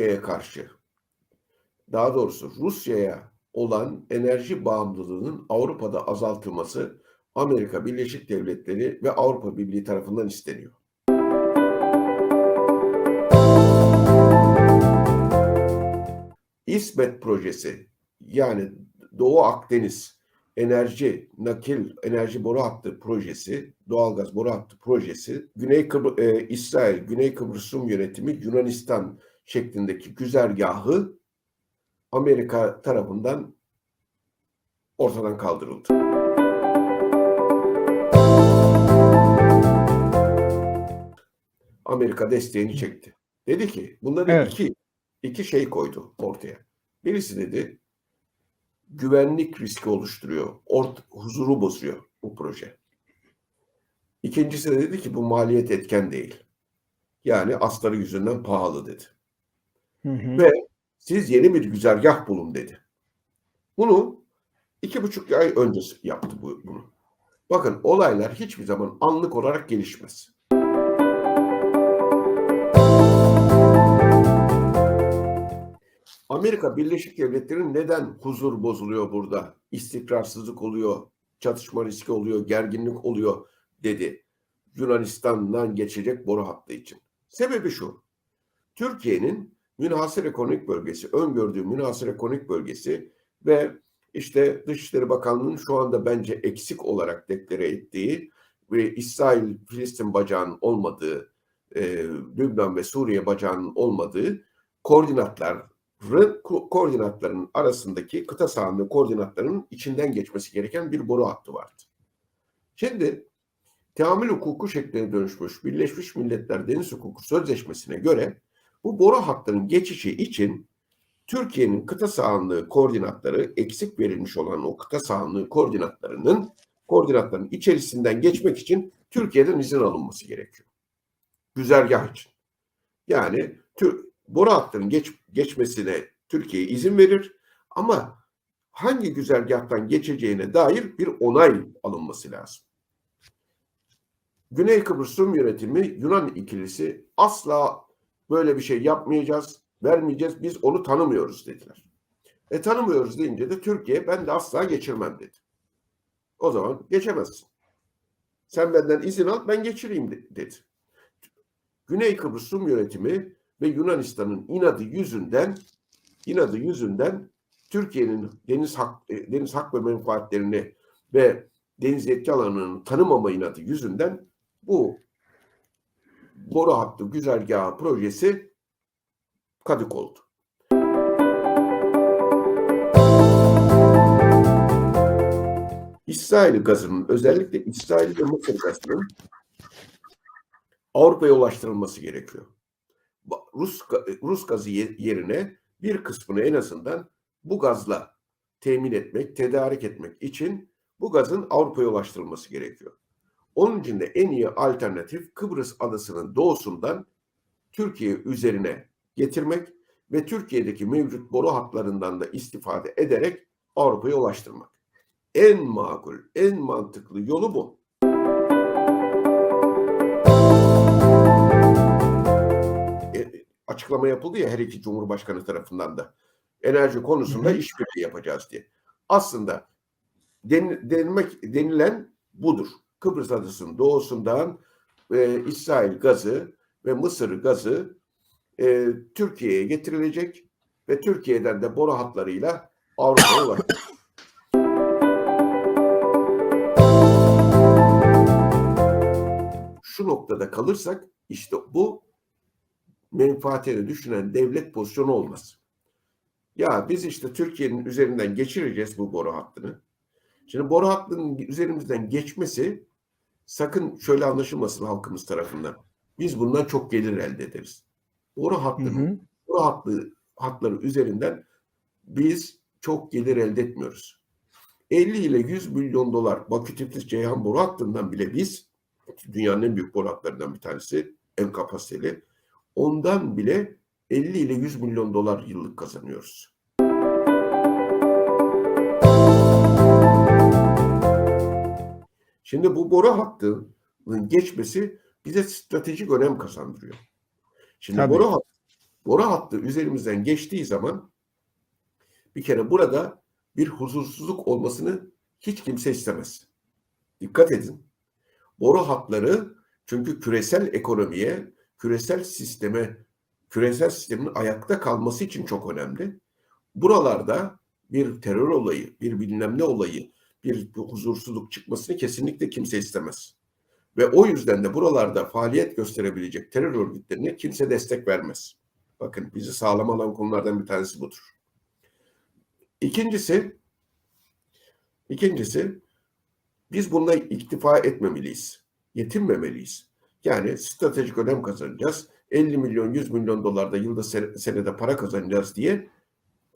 Rusya'ya karşı daha doğrusu Rusya'ya olan enerji bağımlılığının Avrupa'da azaltılması Amerika Birleşik Devletleri ve Avrupa Birliği tarafından isteniyor. İsmet projesi yani Doğu Akdeniz enerji nakil enerji boru hattı projesi, doğalgaz boru hattı projesi, Güney Kıbr e, İsrail, Güney Kıbrıs Rum yönetimi Yunanistan şeklindeki güzergahı Amerika tarafından ortadan kaldırıldı. Amerika desteğini çekti. Dedi ki bunları Evet. iki iki şey koydu ortaya. Birisi dedi güvenlik riski oluşturuyor. Ort huzuru bozuyor bu proje. İkincisi de dedi ki bu maliyet etken değil. Yani astarı yüzünden pahalı dedi. Hı. Ve siz yeni bir güzergah bulun dedi. Bunu iki buçuk ay öncesi yaptı bu, bunu. Bakın olaylar hiçbir zaman anlık olarak gelişmez. Amerika Birleşik Devletleri'nin neden huzur bozuluyor burada? İstikrarsızlık oluyor, çatışma riski oluyor, gerginlik oluyor dedi. Yunanistan'dan geçecek boru hattı için. Sebebi şu. Türkiye'nin münhasır ekonomik bölgesi, öngördüğü münhasır ekonomik bölgesi ve işte Dışişleri Bakanlığı'nın şu anda bence eksik olarak deklare ettiği ve İsrail-Filistin bacağının olmadığı, e, Lübnan ve Suriye bacağının olmadığı koordinatların ko- koordinatların arasındaki kıta sahanlığı koordinatlarının içinden geçmesi gereken bir boru hattı vardı. Şimdi teamül hukuku şekline dönüşmüş Birleşmiş Milletler Deniz Hukuku Sözleşmesi'ne göre bu boru hattının geçişi için Türkiye'nin kıta sahanlığı koordinatları eksik verilmiş olan o kıta sahanlığı koordinatlarının koordinatların içerisinden geçmek için Türkiye'den izin alınması gerekiyor. Güzergah için. Yani Tür boru hattının geç, geçmesine Türkiye izin verir ama hangi güzergahtan geçeceğine dair bir onay alınması lazım. Güney Kıbrıs Rum yönetimi Yunan ikilisi asla böyle bir şey yapmayacağız, vermeyeceğiz, biz onu tanımıyoruz dediler. E tanımıyoruz deyince de Türkiye ben de asla geçirmem dedi. O zaman geçemezsin. Sen benden izin al ben geçireyim de- dedi. Güney Kıbrıs Rum yönetimi ve Yunanistan'ın inadı yüzünden inadı yüzünden Türkiye'nin deniz hak e, deniz hak ve menfaatlerini ve deniz yetki alanını tanımama inadı yüzünden bu boru hattı güzergahı projesi kadık oldu. İsrail gazının özellikle İsrail ve Mısır gazının Avrupa'ya ulaştırılması gerekiyor. Rus Rus gazı ye- yerine bir kısmını en azından bu gazla temin etmek, tedarik etmek için bu gazın Avrupa'ya ulaştırılması gerekiyor. Onun için de en iyi alternatif Kıbrıs adasının doğusundan Türkiye üzerine getirmek ve Türkiye'deki mevcut boru hatlarından da istifade ederek Avrupa'ya ulaştırmak. En makul, en mantıklı yolu bu. E, açıklama yapıldı ya her iki cumhurbaşkanı tarafından da. Enerji konusunda işbirliği yapacağız diye. Aslında den, denilmek denilen budur. Kıbrıs adasının doğusundan e, İsrail gazı ve Mısır gazı e, Türkiye'ye getirilecek ve Türkiye'den de boru hatlarıyla Avrupa'ya ulaşacak. Şu noktada kalırsak işte bu menfaatini düşünen devlet pozisyonu olmaz. Ya biz işte Türkiye'nin üzerinden geçireceğiz bu boru hattını. Şimdi boru hattının üzerimizden geçmesi sakın şöyle anlaşılmasın halkımız tarafından. Biz bundan çok gelir elde ederiz. Boru hı. boru hattı, hatları üzerinden biz çok gelir elde etmiyoruz. 50 ile 100 milyon dolar Bakü Tiflis Ceyhan boru hattından bile biz dünyanın en büyük boru hatlarından bir tanesi en kapasiteli. Ondan bile 50 ile 100 milyon dolar yıllık kazanıyoruz. Şimdi bu boru hattının geçmesi bize stratejik önem kazandırıyor. Şimdi Tabii. boru hattı, boru hattı üzerimizden geçtiği zaman bir kere burada bir huzursuzluk olmasını hiç kimse istemez. Dikkat edin. Boru hatları çünkü küresel ekonomiye, küresel sisteme, küresel sistemin ayakta kalması için çok önemli. Buralarda bir terör olayı, bir bilmem ne olayı, bir huzursuzluk çıkmasını kesinlikle kimse istemez. Ve o yüzden de buralarda faaliyet gösterebilecek terör örgütlerine kimse destek vermez. Bakın bizi sağlam alan konulardan bir tanesi budur. İkincisi, ikincisi biz bununla iktifa etmemeliyiz. Yetinmemeliyiz. Yani stratejik önem kazanacağız. 50 milyon, 100 milyon dolarda yılda sene- senede para kazanacağız diye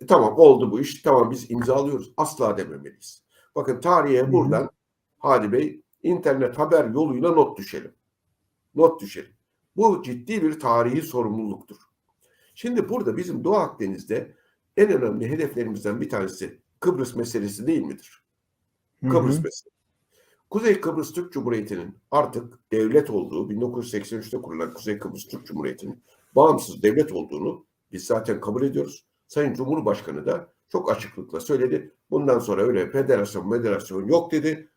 e, tamam oldu bu iş, tamam biz imzalıyoruz. Asla dememeliyiz. Bakın tarihe buradan Hadi Bey internet haber yoluyla not düşelim. Not düşelim. Bu ciddi bir tarihi sorumluluktur. Şimdi burada bizim Doğu Akdeniz'de en önemli hedeflerimizden bir tanesi Kıbrıs meselesi değil midir? Hı hı. Kıbrıs meselesi. Kuzey Kıbrıs Türk Cumhuriyeti'nin artık devlet olduğu, 1983'te kurulan Kuzey Kıbrıs Türk Cumhuriyeti'nin bağımsız devlet olduğunu biz zaten kabul ediyoruz. Sayın Cumhurbaşkanı da çok açıklıkla söyledi. Bundan sonra öyle federasyon, federasyon yok dedi.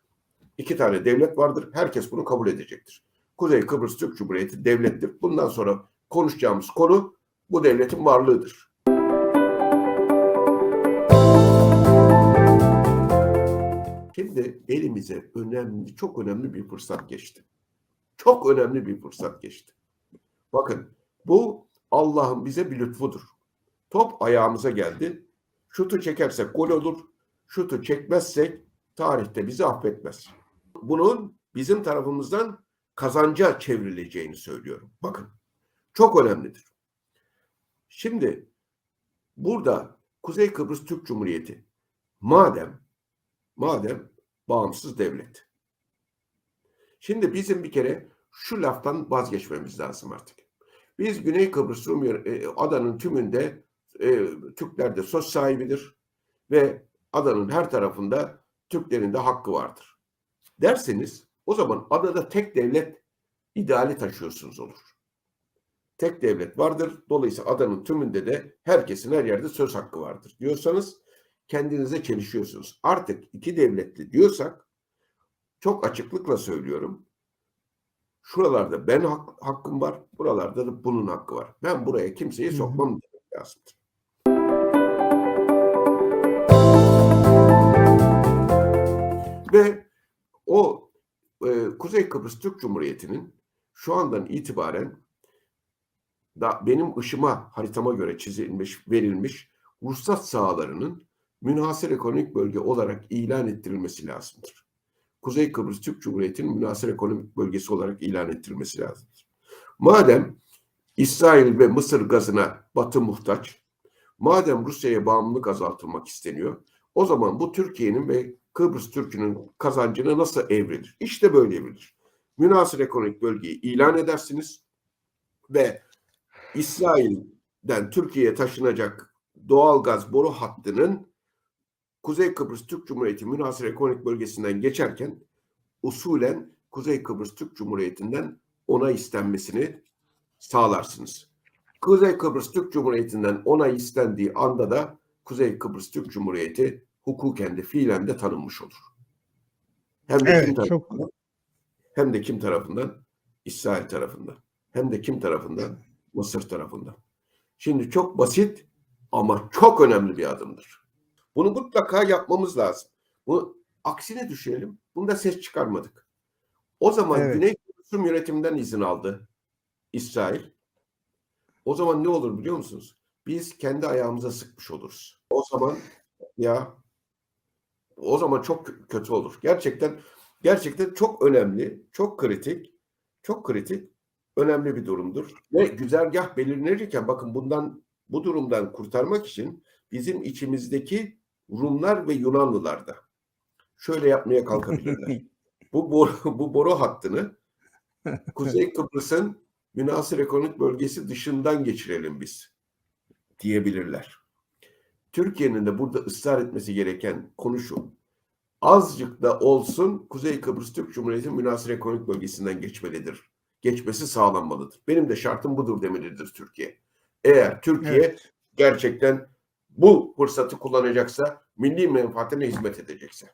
İki tane devlet vardır. Herkes bunu kabul edecektir. Kuzey Kıbrıs Türk Cumhuriyeti devlettir. Bundan sonra konuşacağımız konu bu devletin varlığıdır. Şimdi elimize önemli, çok önemli bir fırsat geçti. Çok önemli bir fırsat geçti. Bakın bu Allah'ın bize bir lütfudur. Top ayağımıza geldi. Şutu çekersek gol olur. Şutu çekmezsek tarihte bizi affetmez. Bunun bizim tarafımızdan kazanca çevrileceğini söylüyorum. Bakın çok önemlidir. Şimdi burada Kuzey Kıbrıs Türk Cumhuriyeti madem madem bağımsız devlet. Şimdi bizim bir kere şu laftan vazgeçmemiz lazım artık. Biz Güney Kıbrıs Rum e, adanın tümünde e, Türkler de söz sahibidir ve adanın her tarafında Türklerin de hakkı vardır. Derseniz o zaman adada tek devlet ideali taşıyorsunuz olur. Tek devlet vardır. Dolayısıyla adanın tümünde de herkesin her yerde söz hakkı vardır diyorsanız kendinize çelişiyorsunuz. Artık iki devletli diyorsak çok açıklıkla söylüyorum. Şuralarda ben hak, hakkım var, buralarda da bunun hakkı var. Ben buraya kimseyi sokmam demek lazımdır. Kuzey Kıbrıs Türk Cumhuriyeti'nin şu andan itibaren da benim ışıma haritama göre çizilmiş, verilmiş ruhsat sahalarının münhasır ekonomik bölge olarak ilan ettirilmesi lazımdır. Kuzey Kıbrıs Türk Cumhuriyeti'nin münhasır ekonomik bölgesi olarak ilan ettirilmesi lazımdır. Madem İsrail ve Mısır gazına Batı muhtaç, madem Rusya'ya bağımlılık azaltılmak isteniyor, o zaman bu Türkiye'nin ve Kıbrıs Türk'ünün kazancına nasıl evrilir? İşte böyle evrilir. Münhasır ekonomik bölgeyi ilan edersiniz ve İsrail'den Türkiye'ye taşınacak doğal gaz boru hattının Kuzey Kıbrıs Türk Cumhuriyeti münhasır ekonomik bölgesinden geçerken usulen Kuzey Kıbrıs Türk Cumhuriyeti'nden onay istenmesini sağlarsınız. Kuzey Kıbrıs Türk Cumhuriyeti'nden onay istendiği anda da Kuzey Kıbrıs Türk Cumhuriyeti hukuken de fiilen de tanınmış olur. Hem de kim Evet, tarafından? çok Hem de kim tarafından? İsrail tarafından. Hem de kim tarafından? Mısır tarafından. Şimdi çok basit ama çok önemli bir adımdır. Bunu mutlaka yapmamız lazım. Bu aksine düşünelim. Bunda ses çıkarmadık. O zaman Evet. Güney Kıbrıs Rum yönetiminden izin aldı İsrail. O zaman ne olur biliyor musunuz? Biz kendi ayağımıza sıkmış oluruz. O zaman ya o zaman çok kötü olur. Gerçekten gerçekten çok önemli, çok kritik, çok kritik, önemli bir durumdur. Ve güzergah belirlenirken bakın bundan bu durumdan kurtarmak için bizim içimizdeki Rumlar ve Yunanlılar da şöyle yapmaya kalkabilirler. bu boru, bu boru hattını Kuzey Kıbrıs'ın münasır ekonomik bölgesi dışından geçirelim biz diyebilirler. Türkiye'nin de burada ısrar etmesi gereken konu şu. Azıcık da olsun Kuzey Kıbrıs Türk Cumhuriyeti münasır ekonomik bölgesinden geçmelidir. geçmesi sağlanmalıdır. Benim de şartım budur demelidir Türkiye. Eğer Türkiye Evet. gerçekten bu fırsatı kullanacaksa, milli menfaatine hizmet edecekse.